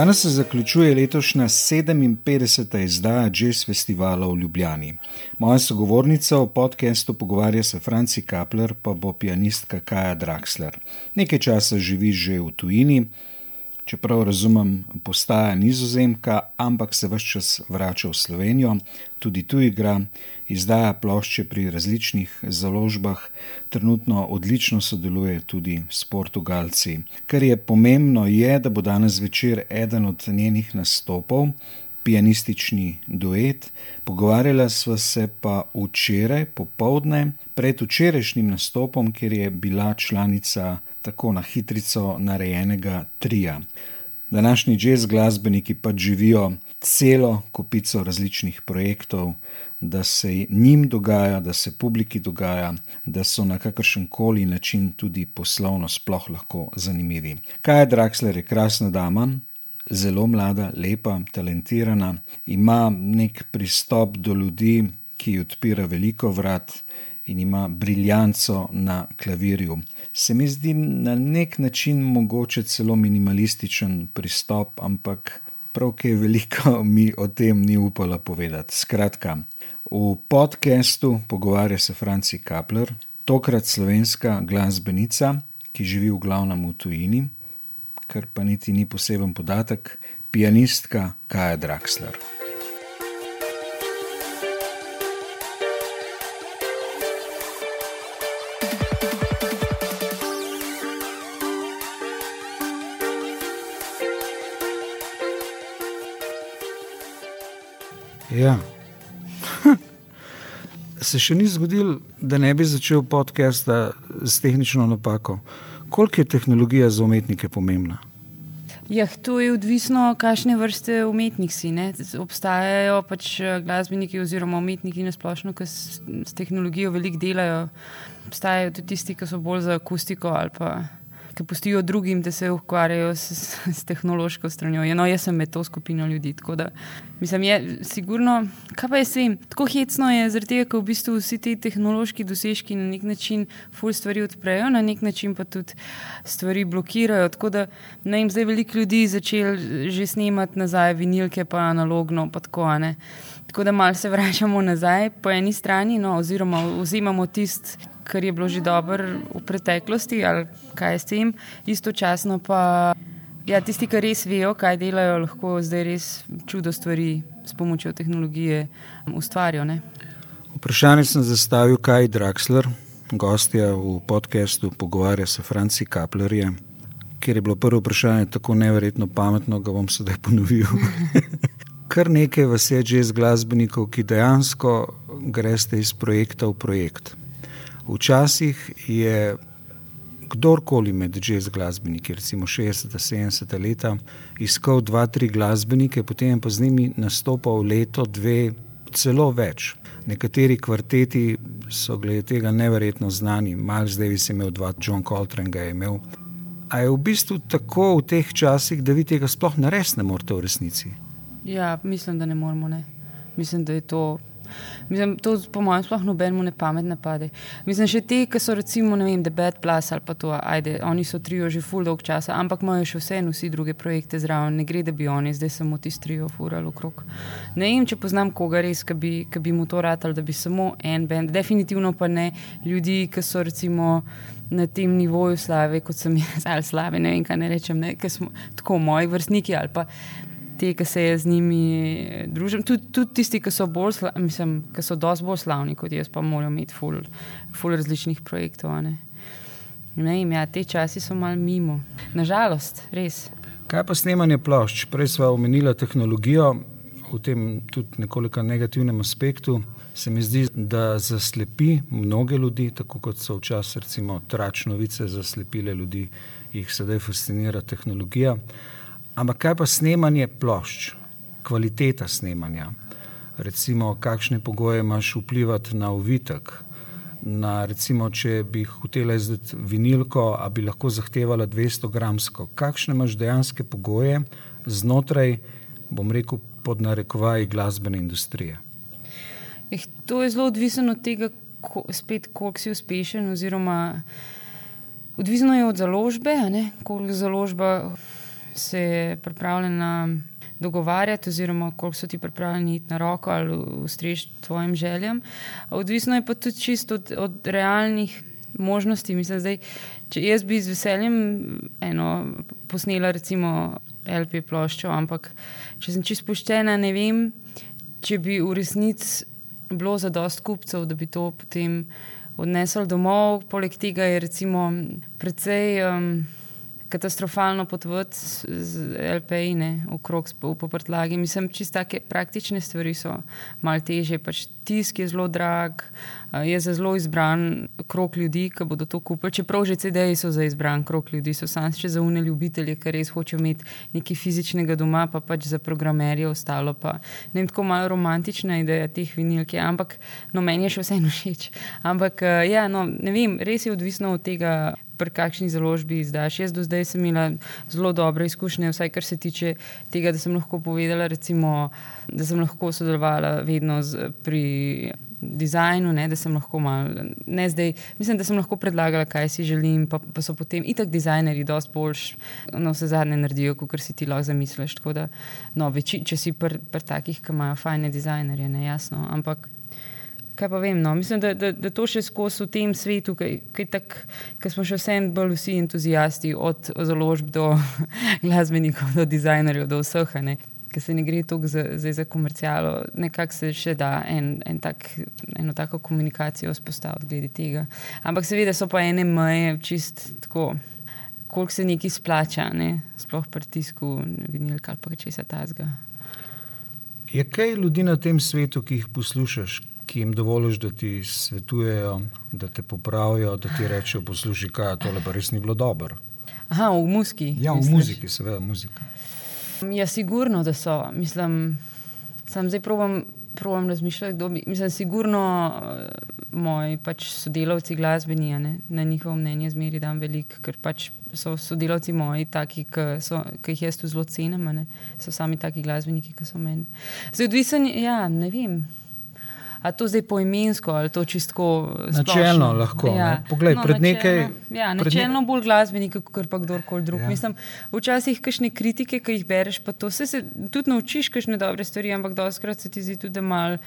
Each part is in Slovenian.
Danes se zaključuje letošnja 57. izdaja Jazz Festivala v Ljubljani. Moja sogovornica v podkastu Pogovarja se Franci Kapler, pa bo pianistka Kaja Draxler. Nekaj časa živi že v tujini, čeprav razumem, postaja nizozemka, ampak se vse čas vrača v Slovenijo, tudi tu igra, izdaja plošče pri različnih založbah, trenutno odlično sodeluje tudi s Portugalci. Kar je pomembno, je, da bo danes večer eden od njenih nastopov. Pianistični duet, pogovarjala sva se pa včeraj popovdne, pred včerajšnjim nastopom, kjer je bila članica tako na hitrico narejenega trija. Današnji jazz glasbeniki pa živijo celo kupico različnih projektov, da se njim dogaja, da se publiki dogaja, da so na kakršen koli način tudi poslovno sploh lahko zanimivi. Kaj je Draxler, je krasna dama. Zelo mlada, lepa, talentirana, ima nek pristop do ljudi, ki odpira veliko vrat, in ima briljanco na klavirju. Se mi zdi na nek način mogoče celo minimalističen pristop, ampak prav kaj veliko mi o tem ni upala povedati. Skratka, v podkastu pogovarja se Franci Kapler, tokrat slovenska glasbenica, ki živi v glavnem v tujini, kar pa niti ni poseben podatek, pianistka Kaja Draxler. Ja. Se še ni zgodilo, da ne bi začel podcast s tehnično napako. Koliko je tehnologija za umetnike pomembna? Ja, to je odvisno, kakšne vrste umetnik si. Ne? Obstajajo pač eh, glasbeniki oziroma umetniki na splošno, ki s, s tehnologijo veliko delajo. Obstajajo tudi tisti, ki so bolj za akustiko ali pa ki pustijo drugim, da se ukvarjajo s, s tehnološko stranjo. Ja, no, jaz sem med to skupino ljudi. Da, mislim, je sigurno, kaj pa je s tem? Tako hecno je, tega, ker v bistvu vsi ti tehnološki dosežki na nek način ful stvari odprejo, na nek način pa tudi stvari blokirajo. Tako da ne vem, zdaj veliko ljudi začeli že snemati nazaj vinilke, pa analogno, pa tako ne. Tako da malo se vračamo nazaj po eni strani, no, oziroma vzemamo tisto, kar je bilo že dobro v preteklosti, ali kaj s tem, istočasno pa ja, tisti, ki res vejo, kaj delajo, lahko zdaj res čudo stvari s pomočjo tehnologije ustvarijo. Ne? Vprašanje sem zastavil, kaj je Draxler, gostja v podkastu Pogovarja se Franci Kaplerje. Ker je bilo prvo vprašanje tako neverjetno pametno, ga bom sedaj ponovil. kar nekaj vas je že z glasbenikov, ki dejansko greste iz projekta v projekt. Včasih je kdorkoli med jazz glasbeniki, recimo 60-70 let, iskal dva, tri glasbenike, potem pa z njimi nastopal leto, dve, celo več. Nekateri kvarteti so glede tega neverjetno znani, Miles Davis je imel dva, John Coltrane ga je imel. A je v bistvu tako v teh časih, da vi tega sploh ne res ne morete v resnici? Ja, mislim, da ne moramo. Ne. Mislim, da je to. Mislim, to po mojem sploh nobenemu ne pamet ne pade. Mislim, še te, ki so recimo, ne vem, The Bad Plus ali pa to, ajde, oni so trio že full dolg časa, ampak imajo še vseeno vsi druge projekte zraven, ne gre, da bi oni zdaj samo ti trio furali okrog. Ne vem, če poznam koga res, ki bi, bi mu to ratali, da bi samo en bend, definitivno pa ne ljudi, ki so recimo na tem nivoju slave, kot sem jaz, ali slave, ne vem, kaj ne rečem, ne, ker smo tako moji vrstniki ali pa te, ki se z njimi družim, tudi, tudi tisti, ki so bolj, mislim, ki so dosti bolj slavni kot jaz, pa morajo imeti ful, ful različnih projektov. Ne? Ne, ja, te časi so malo mimo, nažalost, res. Kaj pa snemanje plošč? Prej smo omenili tehnologijo v tem tudi nekoliko negativnem aspektu. Se mi zdi, da zaslepi mnoge ljudi, tako kot so včasih, recimo, tračnovice zaslepile ljudi, jih sedaj fascinira tehnologija. Ampak kaj pa snemanje plošč, kvaliteta snemanja, recimo, kakšne pogoje imaš vplivati na uvitek. Na, recimo, če bi hotela izdati vinilko, a bi lahko zahtevala 200 gramsko, kakšne imaš dejanske pogoje znotraj, bom rekel, pod narekovaji glasbene industrije? Eh, to je zelo odvisno od tega, ko, spet, koliko si uspešen, oziroma odvisno je od založbe, koliko založba se pripravljena dogovarjati, oziroma koliko so ti pripravljeni iti na roko ali ustreči tvojim željam. Odvisno je pa tudi čisto od, od realnih možnosti. Mislim, zdaj, če jaz bi z veseljem eno posnela, recimo, LP ploščo, ampak če sem čisto poštena, ne vem, če bi v resnici bilo za dost kupcev, da bi to potem odnesli domov. Poleg tega je recimo precej. Um, katastrofalno potovati z LPI-ne okrog po prtlagi. Mislim, čisto take praktične stvari so malo teže. Pač tisk je zelo drag, je za zelo izbran krok ljudi, ki bodo to kupili. Čeprav že CD-ji so za izbran krok ljudi, so samo še za une ljubitelje, ki res hočejo imeti nekaj fizičnega doma, pa pač za programerje ostalo. Pa, ne vem, tako malo romantična ideja teh vinilk, ampak no, meni je še vseeno všeč. Ampak ja, no, ne vem, res je odvisno od tega pri kakšni založbi izdaš. Jaz do zdaj sem imela zelo dobre izkušnje, vsaj kar se tiče tega, da sem lahko povedala, recimo, da sem lahko sodelovala vedno z, pri. Dizajnu, ne, da sem lahko malo, ne zdaj, mislim, da sem lahko predlagala, kaj si želim, pa, pa so potem itak dizajnerji, dosti boljš, no, vse zadnje naredijo, kot si ti lahko zamisliš. Da, no, veči, če si pri pr takih, ki imajo fajne dizajnerje, ne jasno. Ampak kaj pa vem. No? Mislim, da, da, da to še skozi v tem svetu, ki smo še vsem bolj vsi entuzijasti, od založb do glasbenikov, do dizajnerjev, do vseh. Ker se ne gre toliko za, za, za komercijalo, nekako se še da en, en tak, eno tako komunikacijo vzpostaviti glede tega. Ampak seveda so pa ene meje, čist tako, koliko se nekaj splača, ne? sploh pri tisku, vinilka ali pa če se ta zga. Je kaj ljudi na tem svetu, ki jih poslušaš, ki jim dovoliš, da ti svetujejo, da te popravijo, da ti rečejo: poslušaj, kaj je tole, pa res ni bilo dobro. Aha, v muziki. Ja, v muziki, seveda, muzika. Ja, sigurno, da so. Mislim, sam zdaj probujem. Pravim razmišljati, kdo bi. Mislim, sigurno uh, moji pač sodelavci glasbeni, ne? na njihovo mnenje zmeri dam veliko, ker pač so sodelavci moji taki, ki jih jaz tu zelo cenim, so sami taki glasbeniki, ki so meni. Zdaj, odvisen, ja, ne vem. Ali to zdaj poimensko ali to čistko? Načelno lahko. Ja. Poglej, no, pred nekaj. Ja, načelno bolj glasbenik, kot pa kdorkoli drug. Ja. Mislim, včasih kakšne kritike, ki jih bereš, pa to se, se tudi naučiš, kakšne dobre stvari, ampak doskrat se ti zdi tudi malo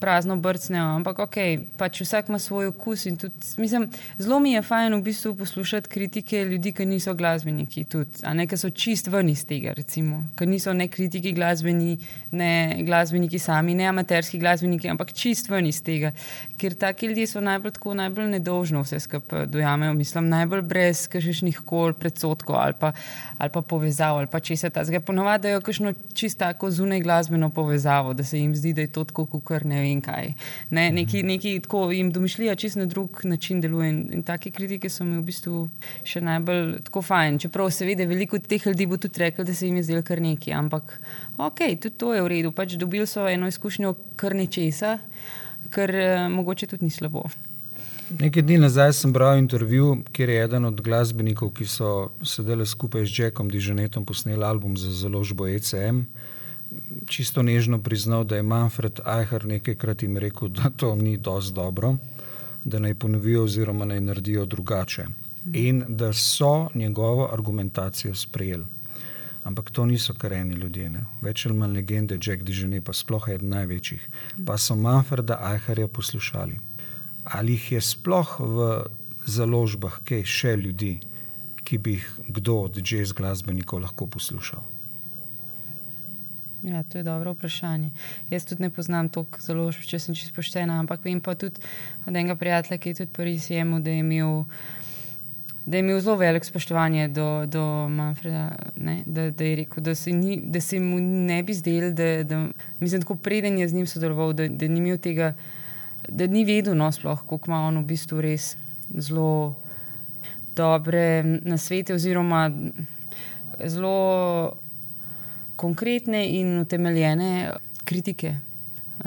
prazno brcnejo. Ampak ok, pač vsak ima svoj okus. Tudi, mislim, zelo mi je fajn v bistvu poslušati kritike ljudi, ki niso glasbeniki, tudi, a ne ki so čist ven iz tega, recimo, ki niso ne kritiki glasbeni, ne glasbeniki sami, ne amaterski glasbeniki, ampak čist ven iz tega. Ker taki ljudje so najbolj tako, najbolj nedolžno vse skupaj dojamejo, mislim, najbolj brez kakšnih kol predsotkov ali pa, ali pa povezav ali pa če se ta zgodi. Ponovadi je kakšno čisto tako zunaj glasbeno povezavo, da se jim zdi, da je to tako, kot ne vem vem kaj. Ne, neki, neki tako jim domišljija čisto na drug način deluje. In, in take kritike so mi v bistvu še najbolj tako fajn. Čeprav seveda veliko teh ljudi bo tudi rekel, da se jim je zdelo kar nekaj. Ampak ok, tudi to je v redu. Pač dobili so eno izkušnjo kar nečesa, kar uh, mogoče tudi ni slabo. Nekaj dni nazaj sem bral intervju, kjer je eden od glasbenikov, ki so sedeli skupaj z Jackom Dižanetom, posneli album za založbo ECM čisto nežno priznal, da je Manfred Eicher nekajkrat jim rekel, da to ni dosti dobro, da naj ponovijo oziroma naj naredijo drugače. In da so njegovo argumentacijo sprejeli. Ampak to niso kareni ljudje, ne? več ali manj legende, Jack Dižene, pa sploh eden največjih. Pa so Manfreda Eicherja poslušali. Ali jih je sploh v založbah kaj še ljudi, ki bi jih kdo od jazz glasbenikov lahko poslušal? Ja, to je dobro vprašanje. Jaz tudi ne poznam toliko zelo, če sem čisto poštena, ampak vem pa tudi od enega prijatelja, ki je tudi pri Sijemu, da je imel. Da je imel zelo veliko spoštovanje do, do Manfreda, ne, da, da je rekel, da se, ni, da se mu ne bi zdel, da, da mislim, tako preden je z njim sodeloval, da, da ni imel tega, da ni vedel, no, sploh, koliko ima on v bistvu res zelo dobre nasvete, oziroma zelo konkretne in utemeljene kritike,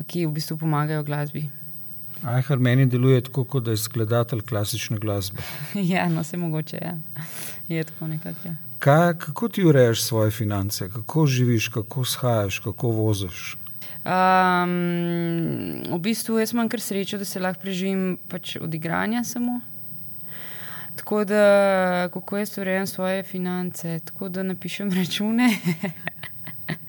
ki v bistvu pomagajo glasbi. Ajhar meni deluje tako, kot da je skladatelj klasične glasbe. ja, no se mogoče ja. je tako nekako. Ja. Kaj, kako ti urejaš svoje finance, kako živiš, kako shajaš, kako voziš? Um, v bistvu jaz imam kar srečo, da se lahko preživim pač od igranja samo. Tako da, kako jaz urejam svoje finance, tako da napišem račune.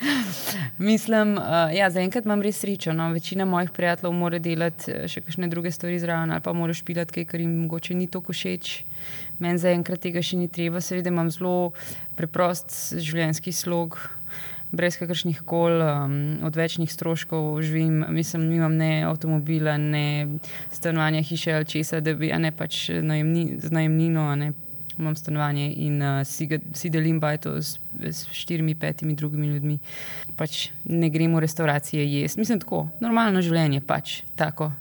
Mislim, uh, ja, zaenkrat imam res srečo. No. Večina mojih prijateljev mora delati eh, še kakšne druge stvari zraven, ali pa mora špilati kaj, kar jim mogoče ni tako všeč. Meni zaenkrat tega še ni treba, seveda imam zelo preprost življenjski slog. Brez kakršnih koli um, odvečnih stroškov živim, mislim, nimam ne avtomobila, ne stanovanja, hiše ali česa, da bi, a ne pač najemni, z najemnino, a ne imam stanovanje in uh, si, ga, si delim bajto s, s štirimi, petimi drugimi ljudmi. Pač ne gremo v restauracije jesti. Mislim, tako, normalno življenje, pač tako,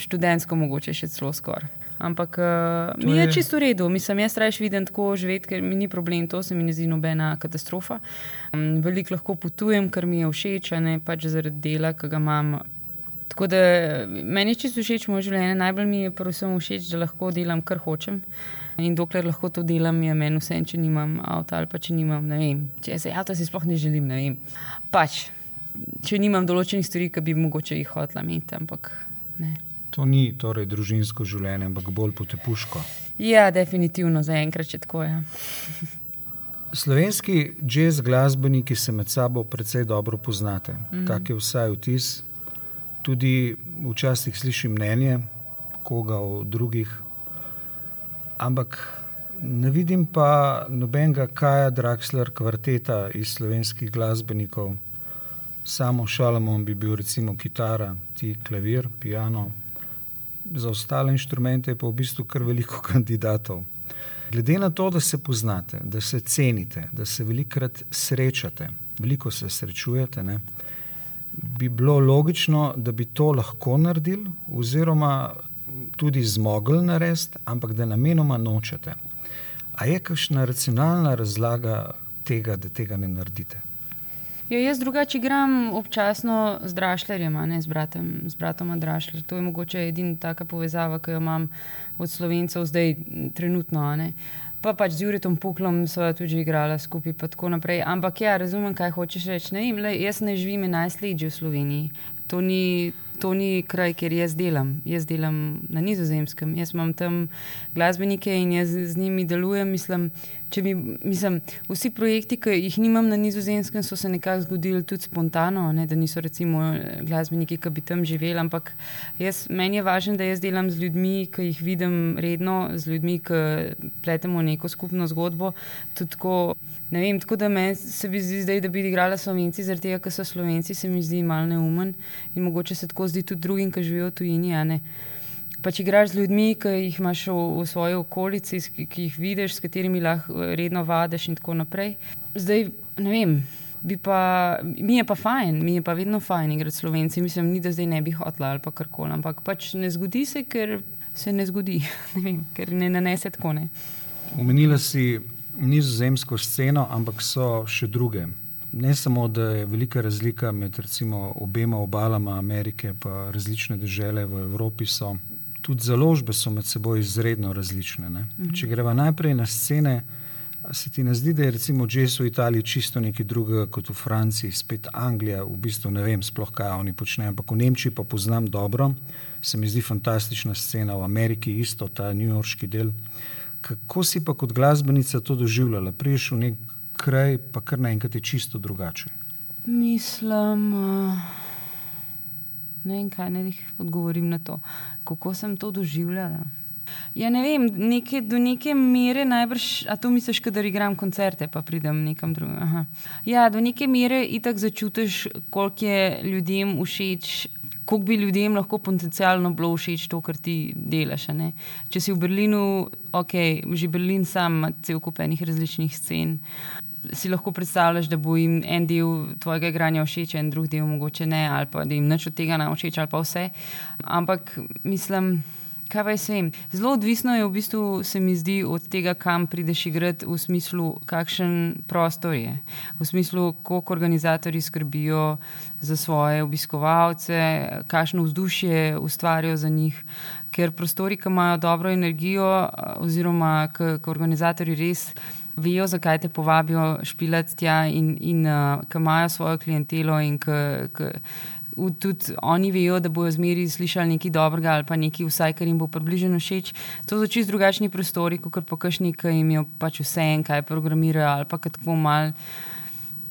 študentsko, mogoče še celo skoraj. Ampak uh, mi je, je čisto v redu, mislim, jaz raje vidim tako živeti, ker mi ni problem, to se mi ne zdi nobena katastrofa. Um, veliko lahko potujem, kar mi je všeč, ne pač zaradi dela, ki ga imam. Tako da meni je čisto všeč moje življenje, najbolj mi je predvsem všeč, da lahko delam, kar hočem. In dokler lahko to delam, je meni vse, če nimam avta ali pa če nimam, ne vem, če se avto si sploh ne želim, ne vem. Pač, če nimam določenih stvari, ki bi mogoče jih hotla imeti, ampak ne. To ni torej družinsko življenje, ampak bolj potepuško. Ja, definitivno za enkrat, če tako je. Slovenski jazz glasbeniki se med sabo precej dobro poznate. Mm -hmm. Tak je vsaj vtis. Tudi včasih slišim mnenje koga od drugih, ampak ne vidim pa nobenega Kaja Draxler kvarteta iz slovenskih glasbenikov. Samo Šalamon bi bil recimo kitara, ti klavir, piano. Za ostale inštrumente je pa v bistvu kar veliko kandidatov. Glede na to, da se poznate, da se cenite, da se velikokrat srečate, veliko se srečujete, ne, bi bilo logično, da bi to lahko naredili, oziroma tudi zmogli narediti, ampak da namenoma nočete. A je kakšna racionalna razlaga tega, da tega ne naredite? Ja, jaz drugače igram občasno z Drašlerjem, ne z bratom, z bratom Drašler. To je mogoče edina taka povezava, ki jo imam od slovencev zdaj, trenutno. Pa pač z Juritom Puklom so tudi igrala skupaj, pa tako naprej. Ampak ja, razumem, kaj hočeš reči. Ne, jaz ne živim 11 let v Sloveniji. To ni, to ni kraj, kjer jaz delam. Jaz delam na nizozemskem, jaz imam tam glasbenike in jaz z njimi delujem. Mislim, mi, mislim, vsi projekti, ki jih nimam na nizozemskem, so se nekako zgodili tudi spontano, ne, da niso recimo glasbeniki, ki bi tam živeli. Ampak jaz, meni je važno, da jaz delam z ljudmi, ki jih vidim redno, z ljudmi, ki pletemo neko skupno zgodbo. Tako, ne vem, tako da me se bi zdaj, da bi igrala slovenci, zaradi tega, ker so slovenci, se mi zdi malo neumen in mogoče se tako zdi tudi drugim, ki živijo v tujini. Pač igraš z ljudmi, ki jih imaš v, v svoji okolici, ki, ki jih vidiš, s katerimi lahko redno vadiš in tako naprej. Zdaj, ne vem. Pa, mi je pa fajn, mi je pa vedno fajn igrati slovenci. Mislim, ni da zdaj ne bi hotla ali kar koli, ampak pač ne zgodi se, ker se ne zgodi, ne vem, ker ne nanese tako. Umenila si nizozemsko sceno, ampak so še druge. Ne samo, da je velika razlika med recimo, obema obalama Amerike in različne države v Evropi, so tudi založbe so med seboj izredno različne. Mhm. Če greva najprej na scene, se ti ne zdi, da je recimo jazz v Italiji čisto nekaj drugega kot v Franciji, spet Anglija, v bistvu ne vem sploh, kaj oni počnejo, ampak v Nemčiji pa poznam dobro, se mi zdi fantastična scena, v Ameriki isto, ta newyorški del. Kako si pa kot glasbenica to doživljala? Priješ v nek kraj, pa kar naenkrat je čisto drugače. Mislim, uh, ne vem, kaj naj odgovorim na to. Kako sem to doživljala? Ja, ne vem, neke, do neke mere najbrž, a to misliš, da igram koncerte, pa pridem nekam drugam. Ja, do neke mere itak začutiš, koliko je ljudem všeč kako bi ljudem lahko potencialno bilo všeč to, kar ti delaš. Če si v Berlinu, ok, že Berlin sam ima cel kup enih različnih scen. Si lahko predstavljaš, da bo jim en del tvojega igranja všeč, en drug del mogoče ne, ali pa da jim nič od tega ne všeč, ali pa vse. Ampak mislim. Kaj pa jaz vem? Zelo odvisno je v bistvu, se mi zdi, od tega, kam prideš igrati, v smislu, kakšen prostor je, v smislu, koliko organizatori skrbijo za svoje obiskovalce, kakšno vzdušje ustvarijo za njih. Ker prostori, ki imajo dobro energijo, oziroma ki organizatori res vejo, zakaj te povabijo špilati tja in, in uh, ki imajo svojo klientelo in ki tudi oni vejo, da bojo zmeri slišali nekaj dobrega ali pa nekaj, vsaj kar jim bo približno všeč. To so čisto drugačni prostori, kot pa kakšni, ki jim je pač vse en, kaj programirajo ali pa tako mal.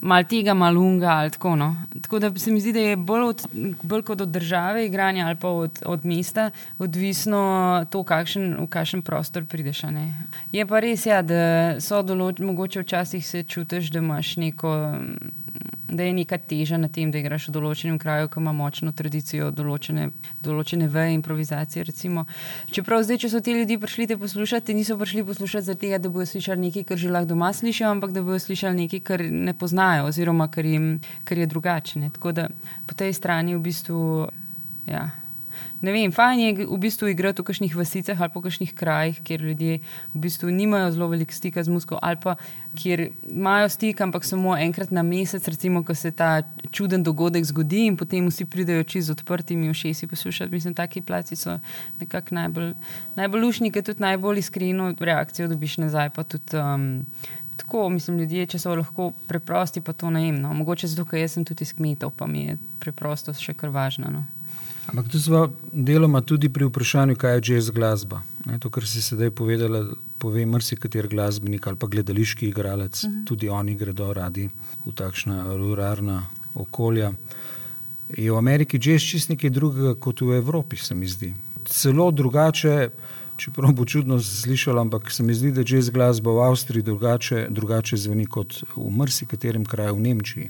Mal tega, malo unga, ali tako. No. Tako da se mi zdi, da je bolj, od, bolj kot od države, igranja ali pa od, od mesta, odvisno to, kakšen, v kakšen prostor prideš. Je pa res, ja, da so določeni, mogoče včasih se čutiš, da imaš neko da je neka teža na tem, da igraš v določenem kraju, ki ima močno tradicijo določene, določene veje improvizacije. Recimo. Čeprav zdaj, če so ti ljudje prišli te poslušati, niso prišli poslušati zato, da bodo slišali nekaj, kar že lahko doma slišijo, ampak da bodo slišali nekaj, kar ne poznajo, oziroma kar, jim, kar je drugače. Tako da po tej strani v bistvu. Ja ne vem, fajn je v bistvu igrati v kakšnih vasicah ali pa v kakšnih krajih, kjer ljudje v bistvu nimajo zelo velik stika z musko ali pa kjer imajo stik, ampak samo enkrat na mesec, recimo, ko se ta čuden dogodek zgodi in potem vsi pridejo oči z odprtimi ušesi poslušati. Mislim, taki placi so nekako najbolj, najbolj lušni, ker tudi najbolj iskreno reakcijo dobiš nazaj. Tudi, um, Tako, mislim, ljudje, če so lahko preprosti, pa to najemno. Mogoče zato, ker sem tudi iz kmetov, pa mi je preprostost še kar važna. No. Ampak tu smo deloma tudi pri vprašanju, kaj je jazz glasba. Ne, to, kar si sedaj povedala, pove marsikateri glasbenik ali pa gledališki igralec, uh mhm. -huh. tudi oni gredo radi v takšna ruralna okolja. Je v Ameriki jazz čist nekaj drugega kot v Evropi, se mi zdi. Celo drugače, čeprav bo čudno slišalo, ampak se mi zdi, da jazz glasba v Avstriji drugače, drugače zveni kot v marsikaterem kraju v Nemčiji.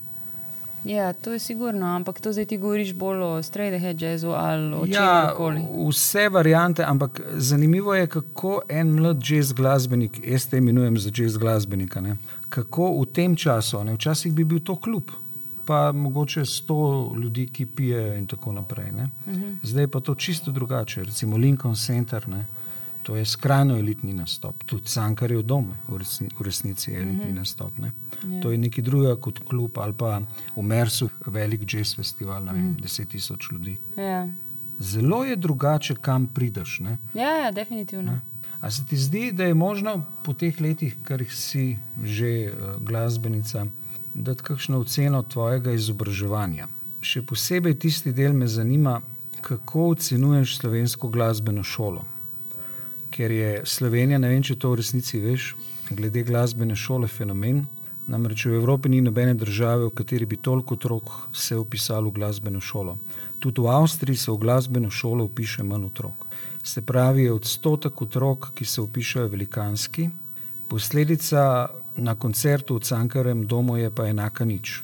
Ja, to je sigurno, ampak to zdaj ti govoriš bolj o straight-ahead jazzu ali o ja, čemkoli. Vse variante, ampak zanimivo je, kako en mlad jazz glasbenik, jaz te imenujem za jazz glasbenika, ne, kako v tem času, ne, včasih bi bil to klub. Pa mogoče sto ljudi, ki pijejo, in tako naprej. Uh mhm. -huh. Zdaj pa to čisto drugače. Recimo Lincoln Center, ne, To je skrajno elitni nastop, tudi Sankar je v resni, v resnici je elitni mm -hmm. nastop. Yeah. Ja. To je nekaj drugega kot klub ali pa v Mersu, velik jazz festival, mm -hmm. 10 tisoč ljudi. Yeah. Ja. Zelo je drugače, kam prideš. Ja, ja, definitivno. Ne? A se ti zdi, da je možno po teh letih, kar si že uh, glasbenica, dati kakšno oceno tvojega izobraževanja? Še posebej tisti del me zanima, kako ocenuješ slovensko glasbeno šolo ker je Slovenija, ne vem, če to v resnici veš, glede glasbene šole fenomen. Namreč v Evropi ni nobene države, v kateri bi toliko otrok se upisalo v glasbeno šolo. Tudi v Avstriji se v glasbeno šolo upiše manj otrok. Se pravi, je odstotek otrok, ki se upišajo velikanski, posledica na koncertu v Cankarem domu je pa enaka nič.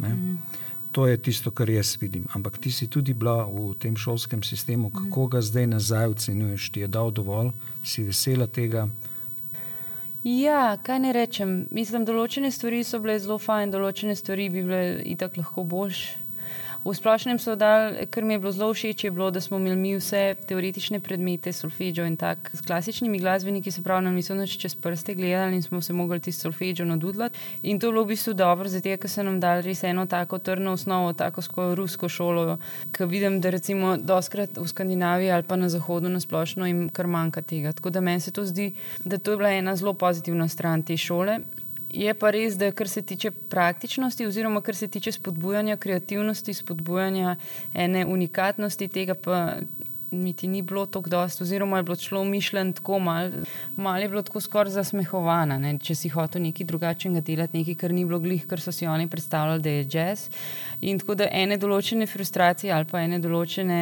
Mm to je tisto, kar jaz vidim. Ampak ti si tudi bila v tem šolskem sistemu, kako ga zdaj nazaj ocenjuješ, ti je dal dovolj, si vesela tega. Ja, kaj ne rečem. Mislim, določene stvari so bile zelo fajn, določene stvari bi bile itak lahko boljše. V splošnem so dal, kar mi je bilo zelo všeč, je bilo, da smo imeli mi vse teoretične predmete, solfeđo in tako. S klasičnimi glasbeniki se pravi, nam niso več čez prste gledali in smo se mogli tisti solfeđo nadudlati. In to je bilo v bistvu dobro, zato ker so nam dali res eno tako trdno osnovo, tako skozi rusko šolo, ki vidim, da recimo doskrat v Skandinaviji ali pa na zahodu na splošno jim kar manjka tega. Tako da meni se to zdi, da to je bila ena zelo pozitivna stran te šole. Je pa res, da kar se tiče praktičnosti, oziroma kar se tiče spodbujanja kreativnosti, spodbujanja ene unikatnosti, tega pa niti ni bilo tako dosto, oziroma je bilo šlo mišljen tako malo, malo je bilo tako skoraj zasmehovano. Če si hotel nekaj drugačnega delati, nekaj, kar ni bilo glih, kar so si oni predstavljali, da je jazz. In tako da ene določene frustracije ali pa ene določene,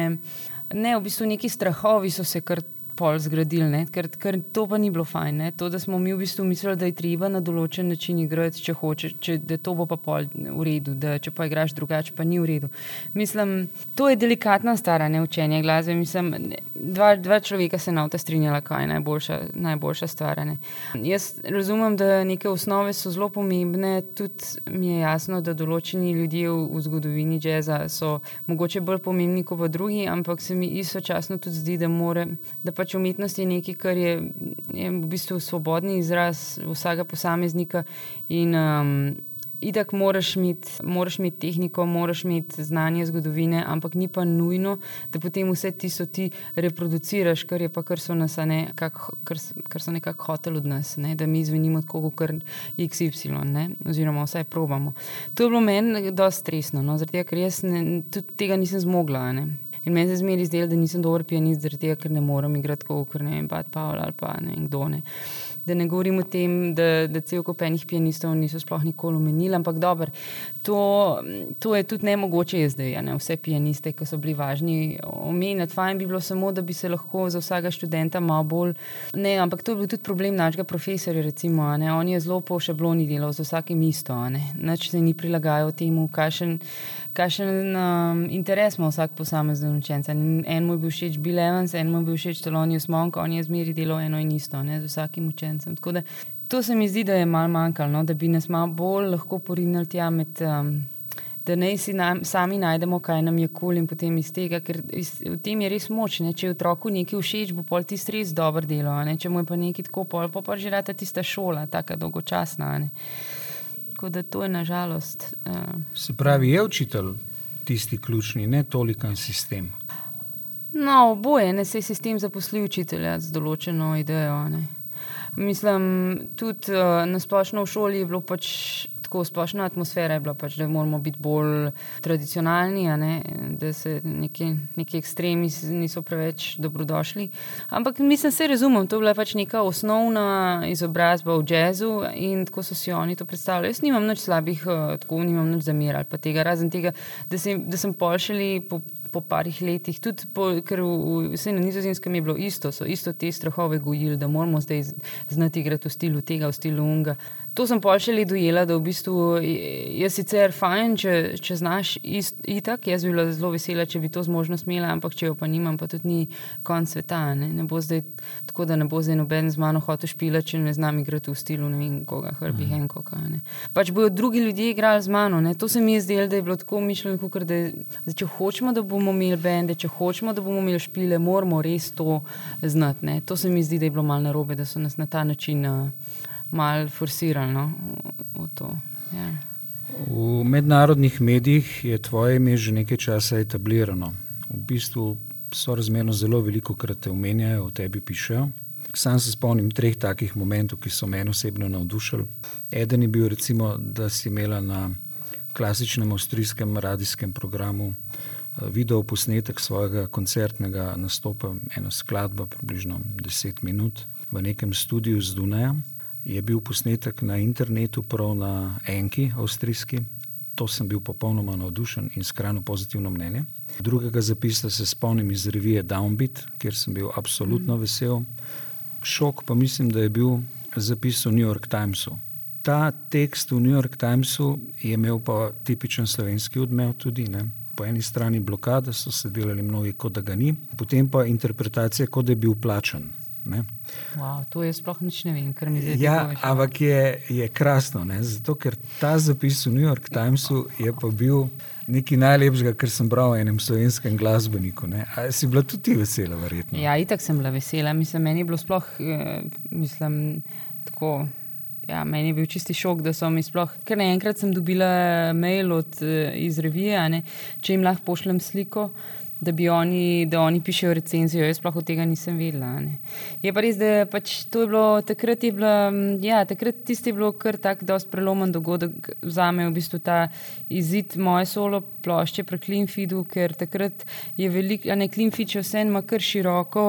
ne, v bistvu neki strahovi so se kar pol zgradili, ker, ker to pa ni bilo fajn. Ne? To, da smo mi v bistvu mislili, da je treba na določen način igrati, če hočeš, če, da to bo pa pol v redu, da če pa igraš drugače, pa ni v redu. Mislim, to je delikatna stara neučenje glasbe. Mislim, dva, dva človeka se na to strinjala, kaj je najboljša, najboljša stvar. Ne? Jaz razumem, da neke osnove so zelo pomembne, tudi mi je jasno, da določeni ljudje v, v zgodovini jazza so mogoče bolj pomembni kot pa drugi, ampak se mi istočasno tudi zdi, da more. Da pa pač umetnost je nekaj, kar je, je v bistvu svobodni izraz vsakega posameznika. In, um, Idak moraš imeti, moraš imeti tehniko, moraš imeti znanje zgodovine, ampak ni pa nujno, da potem vse tisto ti reproduciraš, kar je pa kar so nas, ne, kak, kar, kar so nekako hoteli od nas, ne, da mi zvenimo tako, kot XY, ne, oziroma vsaj probamo. To je bilo meni dosti stresno, no, zaradi tega, ker jaz ne, tudi tega nisem zmogla. Ne. In meni se zmeri zdelo, da nisem dober pianist, zaradi tega, ker ne morem igrati ker ne vem, pa Pavel ali pa ne vem kdo ne. Da ne govorim o tem, da, da cel kup enih pianistov niso sploh nikoli omenili, ampak dobro, to, to je tudi ne mogoče zdaj, ne, vse pianiste, ki so bili važni omenjati. Fajn bi bilo samo, da bi se lahko za vsakega študenta malo bolj. Ne, ampak to je bil tudi problem našega profesorja, recimo, on je zelo po šabloni delal z vsakim isto, nič se ni prilagajal temu, kakšen, kakšen um, interes ima vsak posamezen učenec. En mu je bil všeč Bill Evans, en mu je bil všeč Tolonius Monk, on je zmeri delal eno in isto, ne, z vsakim učencem učencem. Da, to se mi zdi, da je malo manjkalo, no? da bi nas malo bolj lahko porinili tja med. Um, Da ne si nam, sami najdemo, kaj nam je kul cool in potem iz tega, ker iz, v tem je res moč. Ne? Če je otroku nekaj všeč, bo pol ti res dobro delo. Ne? Če mu je pa nekaj tako, pol pa pa že rata tista šola, tako dolgočasna. Ne? Tako da to je nažalost. Uh... Se pravi, je učitelj tisti ključni, ne toliko sistem. No, oboje, ne se sistem zaposli učitelja z določeno idejo. Ne? Mislim, tudi uh, na splošno v šoli je bilo pač tako splošna atmosfera, bila, pač, da moramo biti bolj tradicionalni, ne, da se neki, neki ekstremi niso preveč dobrodošli. Ampak mislim, se razumem, to je bila pač neka osnovna izobrazba v jazzu in tako so si oni to predstavljali. Jaz nimam nič slabih, uh, tako nimam nič zamirati, pa tega, razen tega, da sem, da sem pošljali po po parih letih, tudi po, ker vse na nizozemskem je bilo isto, so isto te strahove gojili, da moramo zdaj znati igrati v stilu tega, v stilu unga. To sem pa še le dojela, da v bistvu je sicer fajn, če, če znaš itak. Jaz bi bila zelo vesela, če bi to zmožnost imela, ampak če jo pa nimam, pa tudi ni konc sveta. Ne, ne bo zdaj tako, da ne bo zdaj noben z mano hotel špila, če ne znam igrati v stilu ne vem koga, Hrbi mm. Henkoka. Pač bojo drugi ljudje igrali z mano. Ne. To se mi je zdelo, da je bilo tako mišljeno, kot da je, če hočemo, da bomo imeli bende, če hočemo, da bomo imeli špile, moramo res to znati. Ne. To se mi zdi, da je bilo malo narobe, da so nas na ta način. Uh, malo forsirali no, v to. Ja. V mednarodnih medijih je tvoje ime že nekaj časa etablirano. V bistvu so razmerno zelo veliko krat te omenjajo, o tebi pišejo. Sam se spomnim treh takih momentov, ki so meni osebno navdušili. Eden je bil, recimo, da si imela na klasičnem avstrijskem radijskem programu eh, video posnetek svojega koncertnega nastopa, ena skladba, približno 10 minut, v nekem studiu z Dunajem je bil posnetek na internetu, prav na Enki, avstrijski. To sem bil popolnoma navdušen in skrajno pozitivno mnenje. Drugega zapisa se spomnim iz revije Downbeat, kjer sem bil absolutno mm. vesel. Šok pa mislim, da je bil zapis v New York Timesu. Ta tekst v New York Timesu je imel pa tipičen slovenski odmev tudi. Ne? Po eni strani blokada, so se delali mnogi, kot da ga ni, potem pa interpretacija, kot da je bil plačen. Wow, to je sploh nič ne vem, kar mi zdaj ja, je. Ampak je, je krasno, ne? zato ker ta zapis v New York Timesu je pa bil nekaj najlepšega, kar sem bral v enem slovenskem glasbeniku. Si bila tudi vesela, verjetno? Ja, itak sem bila vesela. Mislim, meni je bilo sploh, eh, mislim, tako. Ja, meni je bil čisti šok, da so mi sploh. Ker naenkrat sem dobila mail od, eh, iz revije, ne, če jim lahko pošljem sliko da bi oni, da oni pišejo recenzijo. Jaz sploh od tega nisem vedela. Ne. Je pa res, da pač to je bilo takrat, je bila, ja, takrat tisti je bilo kar tak dost prelomen dogodek za me, v bistvu ta izid moje solo plošče pri Klimfidu, ker takrat je veliko, a ne Klimfid, če vse ima kar široko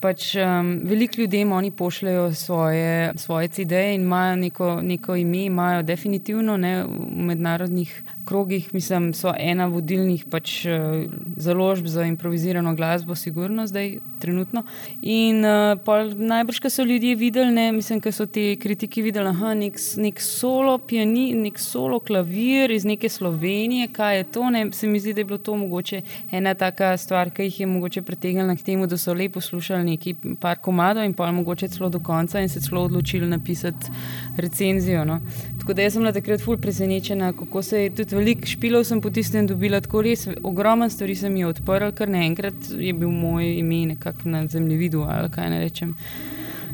pač um, veliko ljudem oni pošljajo svoje, svoje CD-je in imajo neko, neko ime, imajo definitivno ne, v mednarodnih krogih, mislim, so ena vodilnih pač, uh, založb za improvizirano glasbo, sigurno zdaj, trenutno. In uh, najbrž, ko so ljudje videli, ne, mislim, ko so ti kritiki videli, da je nek, nek solo piani, nek solo klavir iz neke Slovenije, kaj je to, ne, se mi zdi, da je bilo to mogoče ena taka stvar, ki jih je mogoče pretegnila k temu, da so lepo slušali neki par komadov in pa mogoče celo do konca in se celo odločili napisati recenzijo. No. Tako da sem bila takrat ful presenečena, kako se je tudi veliko špilov sem potisnila in dobila tako res ogromno stvari, sem jih odprla, ker naenkrat je bil moj ime nekako na zemljevidu ali kaj ne rečem.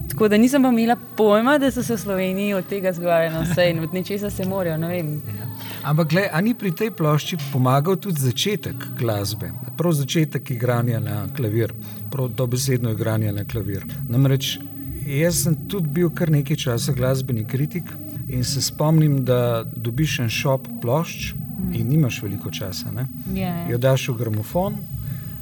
Tako da nisem pa imela pojma, da so se v Sloveniji od tega no, vse in od nečesa se morajo. Ja. Ampak, gled, ali ni pri tej plošči pomagal tudi začetek glasbe, prav začetek igranja na klavir, prav dobesedno igranje na klavir. Namreč jaz sem tudi bil kar nekaj časa glasbeni kritik in se spomnim, da dobiš en šop plošč in nimaš veliko časa. Yeah. Ja, ja. Jo daš v gramofon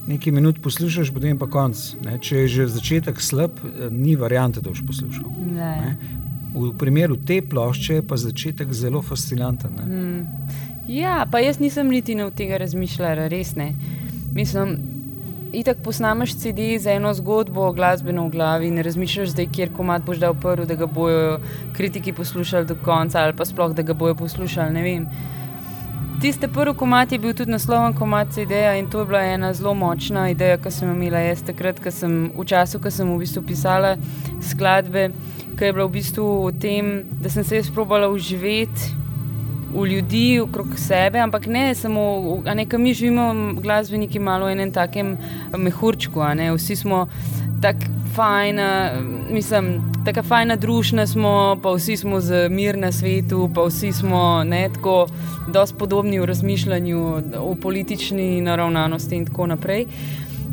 nekaj minut poslušaš, potem pa konc. Ne? Če je že začetek slab, ni variante, da boš poslušal. Ne. V primeru te plošče je pa začetek zelo fascinanten. Mm. Ja, pa jaz nisem niti na tega razmišljala, res ne. Mislim, itak posnameš CD za eno zgodbo, glasbeno v glavi in razmišljaš, zdaj, kjer komat boš dal prvi, da ga bojo kritiki poslušali do konca ali pa sploh, da ga bojo poslušali, ne vem. Tiste prvi komat je bil tudi nasloven komat CD-ja in to je bila ena zelo močna ideja, ki sem imela jaz takrat, ko sem v času, ko sem v bistvu pisala skladbe, ki je bila v bistvu o tem, da sem se jaz probala uživeti v ljudi okrog sebe, ampak ne samo, a ne, mi živimo glasbeniki malo v enem takem mehurčku, a ne, vsi smo tako fajna, mislim, tako fajna družina smo, pa vsi smo z mir na svetu, pa vsi smo ne, tako dosti podobni v razmišljanju, v politični naravnanosti in tako naprej.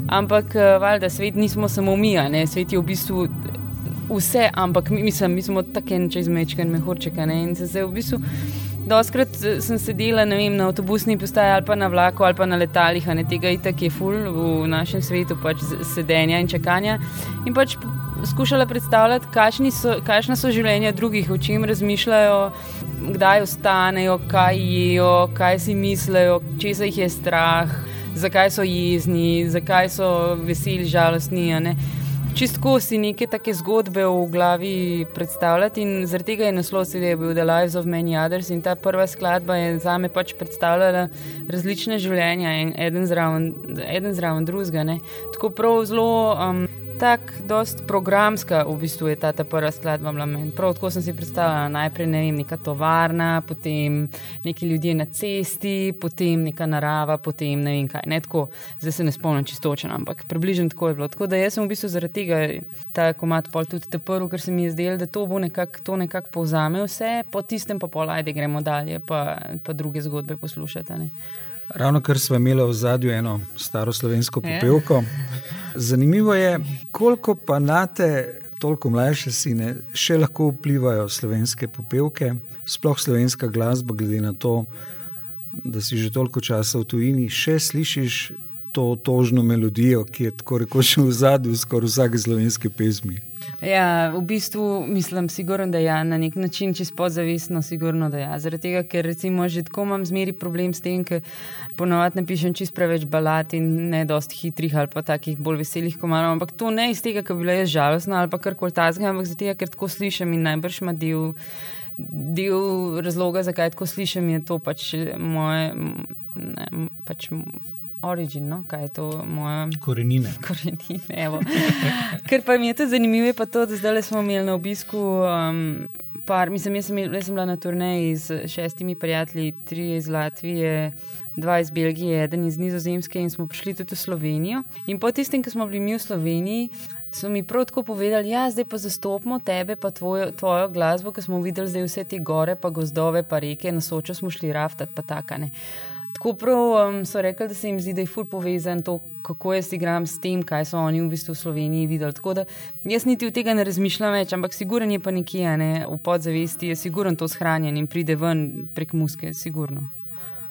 Ampak, eh, valjda, svet nismo samo mi, ne, svet je v bistvu vse, ampak mi, mislim, mi smo tako en čezmečken mehurček, ne, in se zdaj v bistvu. Doskrat eh, sem sedela vem, na avtobusni postaji ali pa na vlaku ali pa na letalih, a ne tega itak je ful v našem svetu, pač sedenja in čakanja. In pač skušala predstavljati, kakšna so, so življenja drugih, o čem razmišljajo, kdaj ostanejo, kaj jejo, kaj si mislijo, če se jih je strah, zakaj so jezni, zakaj so veseli, žalostni čistko si neke take zgodbe v glavi predstavljati. In zaradi tega je naslov CD bil The Lives of Many Others. In ta prva skladba je za me pač predstavljala različne življenja in eden zraven, eden zraven drugega. Tako prav zelo. Um, tako, dosta programska v bistvu je ta, ta prva skladba. Prav tako sem si predstavljala najprej ne vem, neka tovarna, potem neki ljudje na cesti, potem neka narava, potem ne vem kaj. Ne, tako, zdaj se ne spomnim čistočen, ampak približno tako je bilo. Tako da jaz sem v bistvu zaradi tega ta komat pol tudi te prvi, ker se mi je zdelo, da to bo nekako nekak povzame vse, po tistem pa pol ajde gremo dalje, pa, pa druge zgodbe poslušati. Ne. Ravno kar smo imeli v zadju eno staro slovensko ja. popevko. Zanimivo je, koliko pa na te, toliko mlajše sine, še lahko vplivajo slovenske popevke, sploh slovenska glasba, glede na to, da si že toliko časa v tujini, še slišiš to tožno melodijo, ki je tako rekoč v zadju skoraj vsake slovenske pesmi. Ja, v bistvu mislim, sigurno, da je ja, na nek način čisto podzavestno, sigurno, da je. Ja. Zaradi tega, ker recimo že tako imam zmeri problem s tem, ker ponovadi napišem čisto preveč balad in ne dosti hitrih ali pa takih bolj veselih komarov. Ampak to ne iz tega, ker bi bila jaz žalostna ali pa kar koli tazga, ampak zato, ker tako slišim in najbrž ima del. Del razloga, zakaj tako slišim, je to pač moje, ne, pač origin, no? kaj je to moja korenina. Korenine. Ker pa mi je to zanimivo, je pa to, da zdaj smo imeli na obisku. Um, par, mislim, jaz sem, jaz sem bila na turneji z šestimi prijatelji, tri iz Latvije. Dva iz Belgije, eden iz Nizozemske, in smo prišli tudi v Slovenijo. In po tistem, ko smo bili mi v Sloveniji, so mi prav tako povedali, da ja, zdaj pa zastopimo tebe, pa tvojo, tvojo glasbo, ki smo videli zdaj vse te gore, pa gozdove, pa reke, na sočo smo šli raftati, pa takane. Tako prav um, so rekli, da se jim zdi, da je ful povezan to, kako jaz igram s tem, kaj so oni v bistvu v Sloveniji videli. Tako da jaz niti od tega ne razmišljam več, ampak siguren je pa nekje ne, v podzavesti, je siguren to shranjen in pride ven prek muske, sigurno.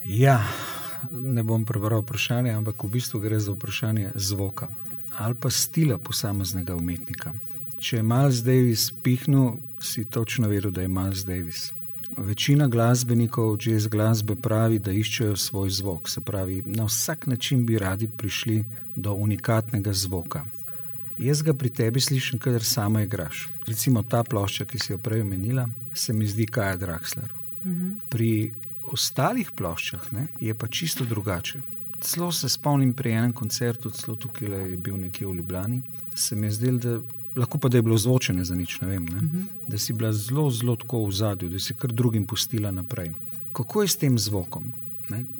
Ja, ne bom prebral vprašanje, ampak v bistvu gre za vprašanje zvoka ali pa stila posameznega umetnika. Če je Miles Davis pihnil, si točno vedel, da je Miles Davis. Večina glasbenikov jazz glasbe pravi, da iščejo svoj zvok, se pravi, na vsak način bi radi prišli do unikatnega zvoka. Jaz ga pri tebi slišim, ker sama igraš. Recimo ta plošča, ki si jo prej omenila, se mi zdi Kaja Draxler. Uh mhm. -huh. Pri ostalih ploščah ne, je pa čisto drugače. Celo se spomnim pri enem koncertu, celo tukaj je bil nekje v Ljubljani, se mi je zdelo, da lahko pa da je bilo zvočene za nič, ne vem, ne? Uh mhm. -huh. da si bila zelo, zelo tako v zadju, da si kar drugim pustila naprej. Kako je s tem zvokom?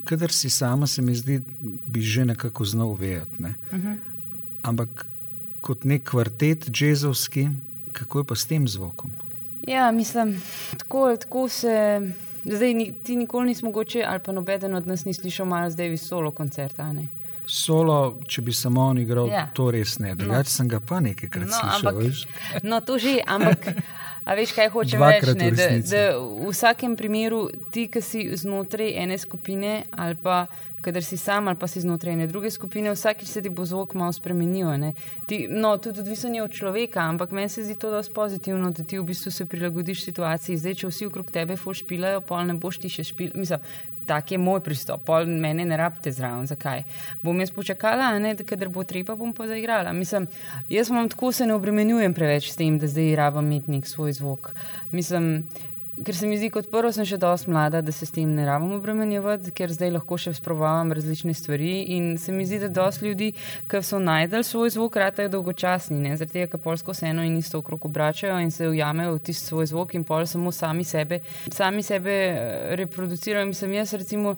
Kader si sama, se mi zdi, bi že nekako znal vedeti. Ne? Uh mhm. -huh. Ampak kot nek kvartet, jazovski, Kako je pa s tem zvokom? Ja, mislim, tako, tako se. Zdaj, ni, ti nikoli nisi mogoče, ali pa nobeden od nas ni slišal malo zdaj visolo koncerta. Ne? Solo, če bi samo on igral, Ja. to res ne. Drugače no. sem ga pa nekajkrat No, slišal. ampak- veš. No, to že, ampak. A veš, kaj hočem reči? Ne? Da, da v vsakem primeru ti, ki si znotraj ene skupine, ali pa kadar si sam, ali pa si znotraj ene druge skupine, vsakič se ti bo zvok malo spremenil. Ti, no, tudi odvisno je od človeka, ampak meni se zdi to dosti pozitivno, da ti v bistvu se prilagodiš situaciji. Zdaj, če vsi okrog tebe ful špilajo, pol ne boš ti še špil. Mislim, tak je moj pristop, pol mene ne rabite zraven. Zakaj? Bom jaz počakala, ne, da kadar bo treba, bom pa zaigrala. Mislim, jaz imam tako, se ne obremenjujem preveč s tem, da zdaj rabim imeti nek svoj zvok. Mislim, ker se mi zdi, kot prvo, sem še dosti mlada, da se s tem ne rabim obremenjevati, ker zdaj lahko še sprovavam različne stvari. In se mi zdi, da dosti ljudi, ki so najdel svoj zvok, ratajo dolgočasni. ne. Zaradi tega, ker polsko se eno in isto okrog obračajo in se ujamejo v tisti svoj zvok in pol samo sami sebe, sami sebe eh, reproducirajo. Mislim, jaz recimo.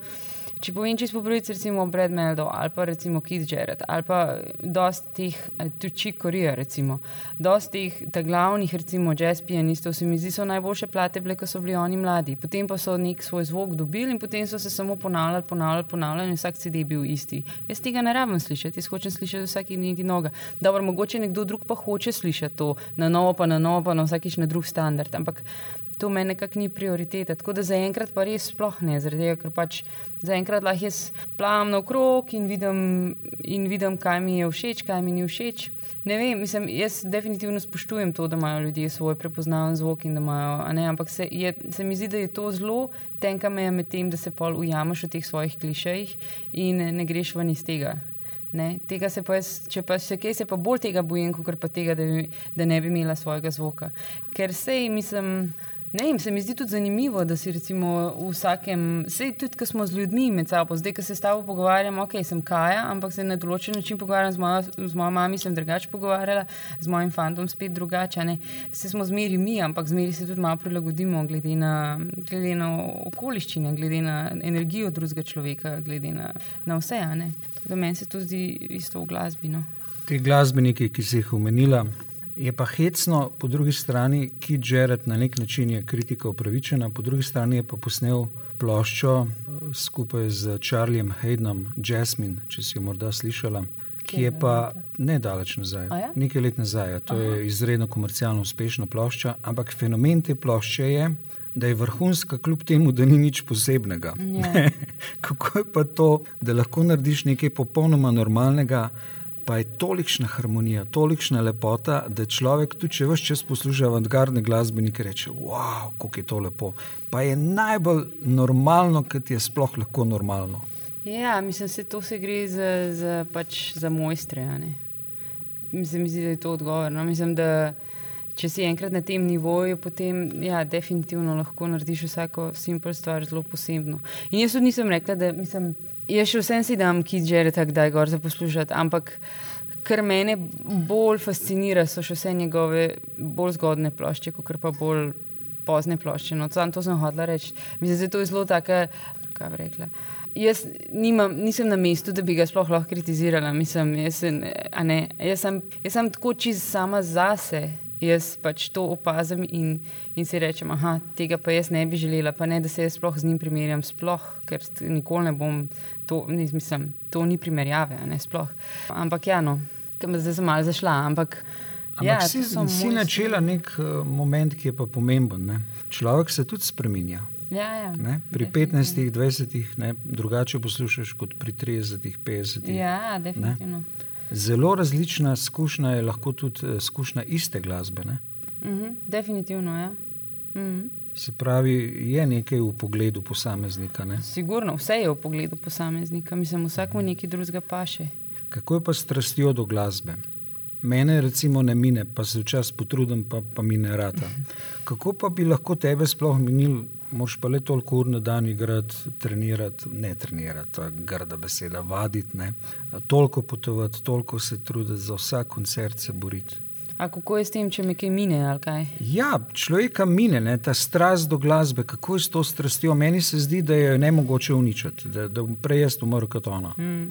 Če povem čisto po pravici, recimo Brad Meldo ali pa recimo Keith Jarrett ali pa dosti teh, eh, Chick Corea recimo, dosti teh ta glavnih recimo jazz pianistov se mi zdi so najboljše plate bile, ko so bili oni mladi. Potem pa so nek svoj zvok dobili in potem so se samo ponavljali, ponavljali, ponavljali in vsak CD je bil isti. Jaz tega ne rabim slišati, jaz hočem slišati vsak nekaj noga. Dobro, mogoče nekdo drug pa hoče slišati to na novo, pa na novo, pa na vsakič na drug standard, ampak to meni nekako ni prioriteta. Tako da zaenkrat pa res sploh ne, zaradi tega, ker pač zaenkrat lahko jaz plavam naokrog in vidim, in vidim, kaj mi je všeč, kaj mi ni všeč. Ne vem, mislim, jaz definitivno spoštujem to, da imajo ljudje svoj prepoznaven zvok in da imajo, ne, ampak se, je, se mi zdi, da je to zelo tenka meja med tem, da se pol ujameš v teh svojih klišejih in ne greš ven iz tega. Ne, tega se pa jaz, če pa še kaj, se pa bolj tega bojim, kot pa tega, da, bi, da ne bi imela svojega zvoka. Ker sej, mislim, ne vem, se mi zdi tudi zanimivo, da si recimo v vsakem, sej tudi, ko smo z ljudmi med sabo, zdaj, ko se s tabo pogovarjam, ok, sem Kaja, ampak se na določen način pogovarjam z mojo, z mojo mami, sem drugače pogovarjala, z mojim fantom spet drugače, ne. Se smo zmeri mi, ampak zmeri se tudi malo prilagodimo glede na, glede na okoliščine, glede na energijo drugega človeka, glede na, na vse. Tako da meni se to zdi isto v glasbi. No. Ti glasbeniki, ki si jih omenila, je pa hecno, po drugi strani, ki Jared na nek način je kritika upravičena, po drugi strani je pa posnel ploščo eh, skupaj z Charliem Haydenom, Jasmine, če si jo morda slišala. Ki je pa ne daleč nazaj, ja? nekaj let nazaj. To je izredno komercialno uspešna plošča, ampak fenomen te plošče je, da je vrhunska, kljub temu, da ni nič posebnega. Ja. Kako je pa to, da lahko narediš nekaj popolnoma normalnega, pa je tolikšna harmonija, tolikšna lepota, da človek, tudi če vse čas posluša avantgardne glasbenike, reče: Wow, kako je to lepo. Pa je najbolj normalno, kot je sploh lahko normalno. Ja, mislim, se to se gre za, za, pač za mojstre. Mislim, da je to odgovor. No? Mislim, da če si enkrat na tem nivoju, potem ja, definitivno lahko narediš vsako simpel stvar zelo posebno. In jaz tudi nisem rekla, da mislim, jaz še vsem si dam kit žereta, kdaj gor za poslušati, ampak kar mene bolj fascinira, so še vse njegove bolj zgodne plošče, kot pa bolj pozne plošče. No, to sem hodila reči. Mislim, da je to zelo taka, kaj bi rekla. Jaz nimam, nisem na mestu, da bi ga sploh lahko kritizirala. Mislim, jaz, ne, jaz, sem, jaz sem tako čist sama zase. Jaz pač to opazim in, in si rečem, da tega pa jaz ne bi želela, pa ne, da se jaz sploh z njim primerjam, sploh, ker nikoli ne bom, to, ne, mislim, to ni primerjave, ne sploh. Ampak ja, no, zdaj sem malo zašla, ampak. Ampak ja, si, si mojstri. načela nek uh, moment, ki je pa pomemben. Ne? Človek se tudi spremenja. Ja, ja. Ne? Pri 15, 20, ne? drugače poslušaš kot pri 30, 50. Ja, definitivno. Zelo različna izkušnja je lahko tudi eh, izkušnja iste glasbe. Ne? Mhm, definitivno, ja. Mhm. Se pravi, je nekaj v pogledu posameznika. Ne? Sigurno, vse je v pogledu posameznika, mislim, vsakmu nekaj drugega paše. Kako je pa s strastjo do glasbe? Mene recimo ne mine, pa se včasih potrudim, pa, pa mi ne rata. Kako pa bi lahko tebe sploh minil, moš pa le toliko ur na dan igrati, trenirati, ne trenirati, to je grda beseda, vaditi, ne? toliko potovati, toliko se truditi, za vsak koncert se boriti. A kako je s tem, če me kaj mine ali kaj? Ja, človeka mine ne, ta strast do glasbe, kako je s to strastjo. Meni se zdi, da je ne mogoče uničiti, da, da bom prej jaz umrl kot ona. Mm.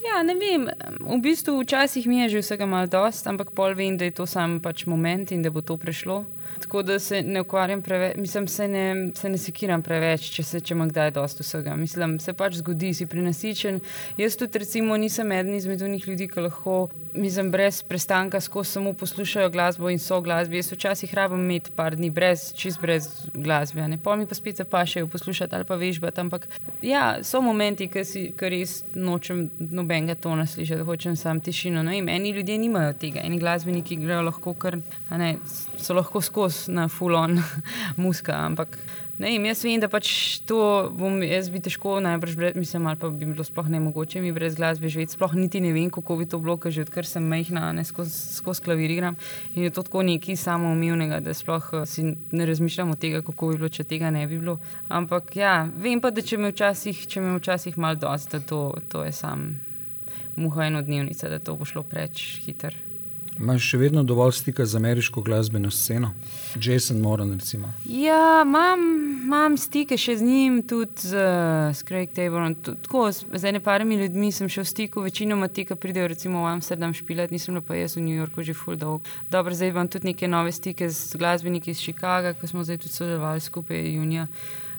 Ja, ne vem. V bistvu včasih mi je že vsega malo dost, ampak pol vem, da je to sam pač moment in da bo to prešlo. Tako da se ne ukvarjam preveč, mislim, se ne, se ne sekiram preveč, če se če kdaj dosti vsega. Mislim, se pač zgodi, si prinasičen. Jaz tudi, recimo, nisem eden izmed unih ljudi, ki lahko, mislim, brez prestanka skozi samo poslušajo glasbo in so glasbi. Jaz včasih rabim imeti par dni brez, čist brez glasbe, ne pol mi pa spet zapašajo poslušati ali pa vežbati. Ampak ja, so momenti, ki si, res nočem nobenega tona slišati, hočem sam tišino. No, eni ljudje nimajo tega, eni glasbeniki grejo lahko kar, ne, so lahko skozi skozi na full-on muska. Ampak ne, jaz vem, da pač to bom jaz bi težko, najbrž brez, mislim, ali pa bi bilo sploh ne mogoče mi brez glasbe živeti. Sploh niti ne vem, kako bi to bilo, ker že odkar sem mehna, ne skozi skoz klavir igram. In je to tako nekaj samoumevnega, da sploh eh, si ne razmišljam o tega, kako bi bilo, če tega ne bi bilo. Ampak ja, vem pa, da če me včasih, če me včasih mal dosti, da to, to je sam muha enodnevnica, da to bo šlo preč hitro. Imaš še vedno dovolj stika z ameriško glasbeno sceno, Jason Moran, recimo? Ja, imam, imam stike še z njim, tudi z, z Craig Tableom. Tako z ene parimi ljudmi sem še v stiku, večinoma ti, ki pridejo recimo v Amsterdam špilat, nisem pa jaz v New Yorku že full dolg. Dobro, zdaj imam tudi neke nove stike z glasbeniki iz Chicaga, ko smo zdaj tudi sodelovali skupaj junija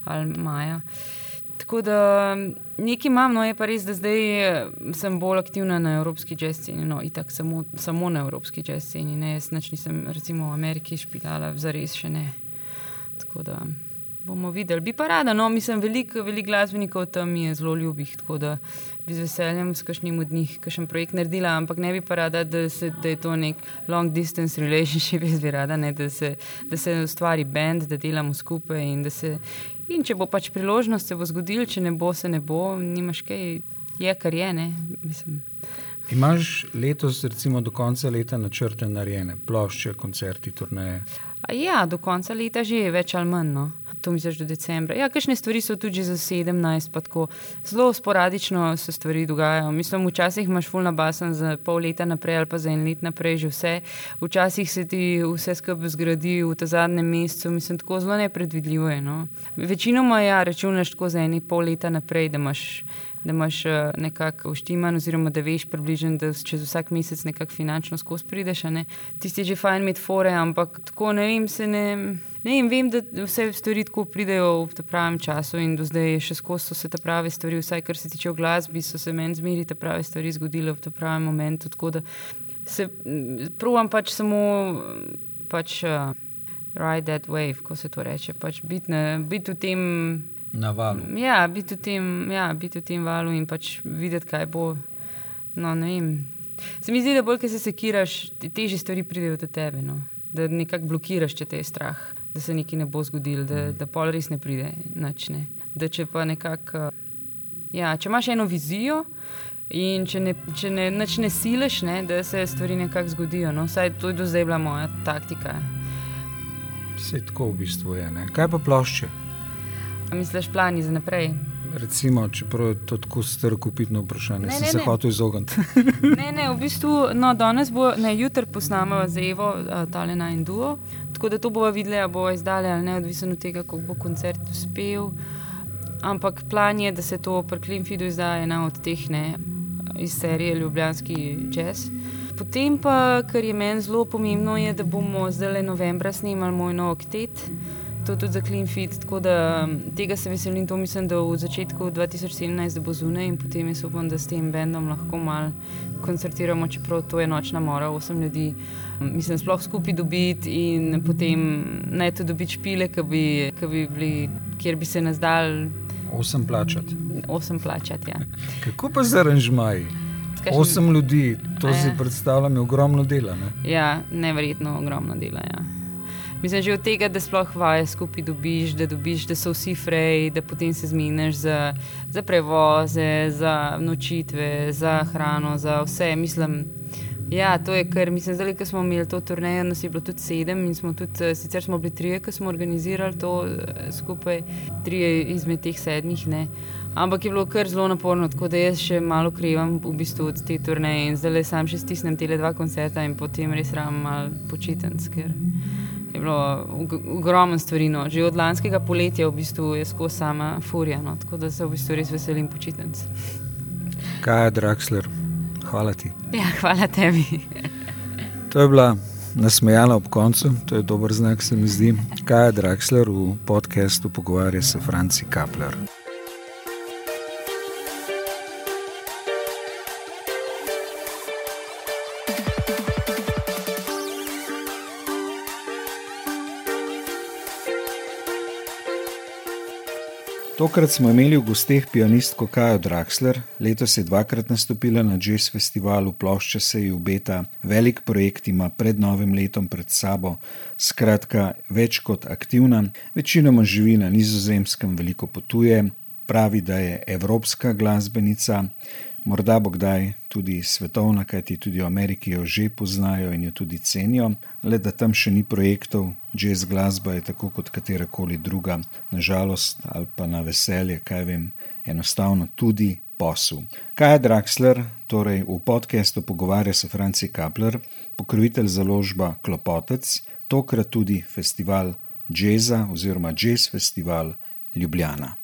ali maja. Uh, Tako da nekaj imam, no je pa res, da zdaj eh, sem bolj aktivna na evropski jazz sceni. No, itak samo, samo na evropski jazz sceni. Ne, jaz nič nisem recimo v Ameriki špilala, zares še ne. Tako da bomo videli. Bi pa rada, no, mislim, veliko velik glasbenikov tam je zelo ljubih, tako da bi z veseljem s kakšnim od njih kakšen projekt naredila, ampak ne bi pa rada, da, se, da je to nek long distance relationship, jaz bi rada, ne, da, se, da se ustvari bend, da delamo skupaj in da se In če bo pač priložnost, se bo zgodil, če ne bo, se ne bo, nimaš kaj, je kar je. Ne? Mislim. Imaš letos, recimo, do konca leta načrte narejene, plošče, koncerti, turneje? Ja, do konca leta že je več ali manj. No. To misliš do decembra. Ja, kakšne stvari so tudi za 17, pa tako zelo sporadično se stvari dogajajo. Mislim, včasih imaš fulna basen za pol leta naprej ali pa za en let naprej že vse. Včasih se ti vse skupaj zgradi v ta zadnjem mesecu, mislim, tako zelo nepredvidljivo je. No. Večinoma ja, računaš tako za eni pol leta naprej, da imaš da imaš eh, nekako uštiman, oziroma da veš približno, da čez vsak mesec nekako finančno skozi prideš. Tisti že fajn imeti fore, ampak tako ne vem, se ne. Ne, vem, da vse stvari tako pridejo v pravem času, in do zdaj še skozi so se te prave stvari, vsaj kar se tiče glasbe, so se meni zmeri te prave stvari zgodile v pravem momentu. Tako da se provam pač samo pač, uh, ride that wave, ko se to reče. Pač biti bit v tem Na valu. Ja, biti v tem, ja, biti v tem valu in pač videti, kaj bo. No, se mi zdi, da bolj, ki se sekiraš, teže stvari pridejo do tebe. No. Da nekako blokiraš, če te je strah, da se nekaj ne bo zgodilo, da, da pol res ne pride. Nač, ne. Da če pa nekako. Ja, če imaš eno vizijo in če ne, če ne, ne sileš, ne, da se stvari nekako zgodijo. No. Vsaj to je do zdaj bila moja taktika. Vse tako v bistvu je. Ne. Kaj pa plošče? Misliš, plani za naprej? Recimo, čeprav je to tako strokupitno vprašanje, ne, sem ne, se hotel izogniti. ne, ne, v bistvu, no, danes bo, ne, jutri posnamemo z Evo, Talena in Duo. Tako da to bomo videli, ali bo izdali ali ne, odvisno od tega, kako bo koncert uspel. Ampak plan je, da se to pri Klimfidu izda ena od teh ne, iz serije Ljubljanski jazz. Potem pa, kar je meni zelo pomembno, je, da bomo zdaj novembra snimali moj nov oktet to tudi za Clean Feed. Tako da um, tega se veselim, to mislim, da v začetku 2017 bo zunaj in potem jaz upam, da s tem bendom lahko malo koncertiramo, čeprav to je nočna mora, osem ljudi. Um, mislim, sploh skupaj dobiti in potem ne to dobiti špile, ki bi, bi bili, kjer bi se nas dal. Osem plačati. Osem plačati, ja. Kako pa za aranžmaj? Osem ljudi, to si ja. predstavljam, je ogromno dela. Ne? Ja, neverjetno ogromno dela. Ja. Mislim, že od tega, da sploh vaje skupaj dobiš, da dobiš, da so vsi freji, da potem se zmeniš za, za prevoze, za nočitve, za hrano, za vse. Mislim, ja, to je kar, mislim, zdaj, ko smo imeli to turnejo, nas je bilo tudi sedem in smo tudi, eh, sicer smo bili trije, ko smo organizirali to eh, skupaj, trije izmed teh sedmih, ne. Ampak je bilo kar zelo naporno, tako da jaz še malo krivam v bistvu od te turneje in zdaj le sam še stisnem te dva koncerta in potem res ram malo počitenc, ker je bilo ogromno stvari. No. Že od lanskega poletja v bistvu je skozi sama furija, no. tako da se v bistvu res veselim počitnic. Kaja Draxler, hvala ti. Ja, hvala tebi. To je bila nasmejala ob koncu, to je dober znak, se mi zdi. Kaja Draxler v podkastu pogovarja se Franci Kapler. Tokrat smo imeli v gosteh pianistko Kajo Draxler, letos je dvakrat nastopila na jazz festivalu, plošča se ji obeta, velik projekt ima pred novim letom pred sabo, skratka, več kot aktivna, večinoma živi na nizozemskem, veliko potuje, pravi, da je evropska glasbenica morda bo kdaj tudi svetovna, kajti tudi v Ameriki jo že poznajo in jo tudi cenijo, le da tam še ni projektov, jazz glasba je tako kot katera koli druga, nažalost ali pa na veselje, kaj vem, enostavno tudi. Kaj je Draxler, torej v podkastu pogovarja se Franci Kapler, pokrovitelj založba Klopotec, tokrat tudi festival jazza oziroma jazz festival Ljubljana.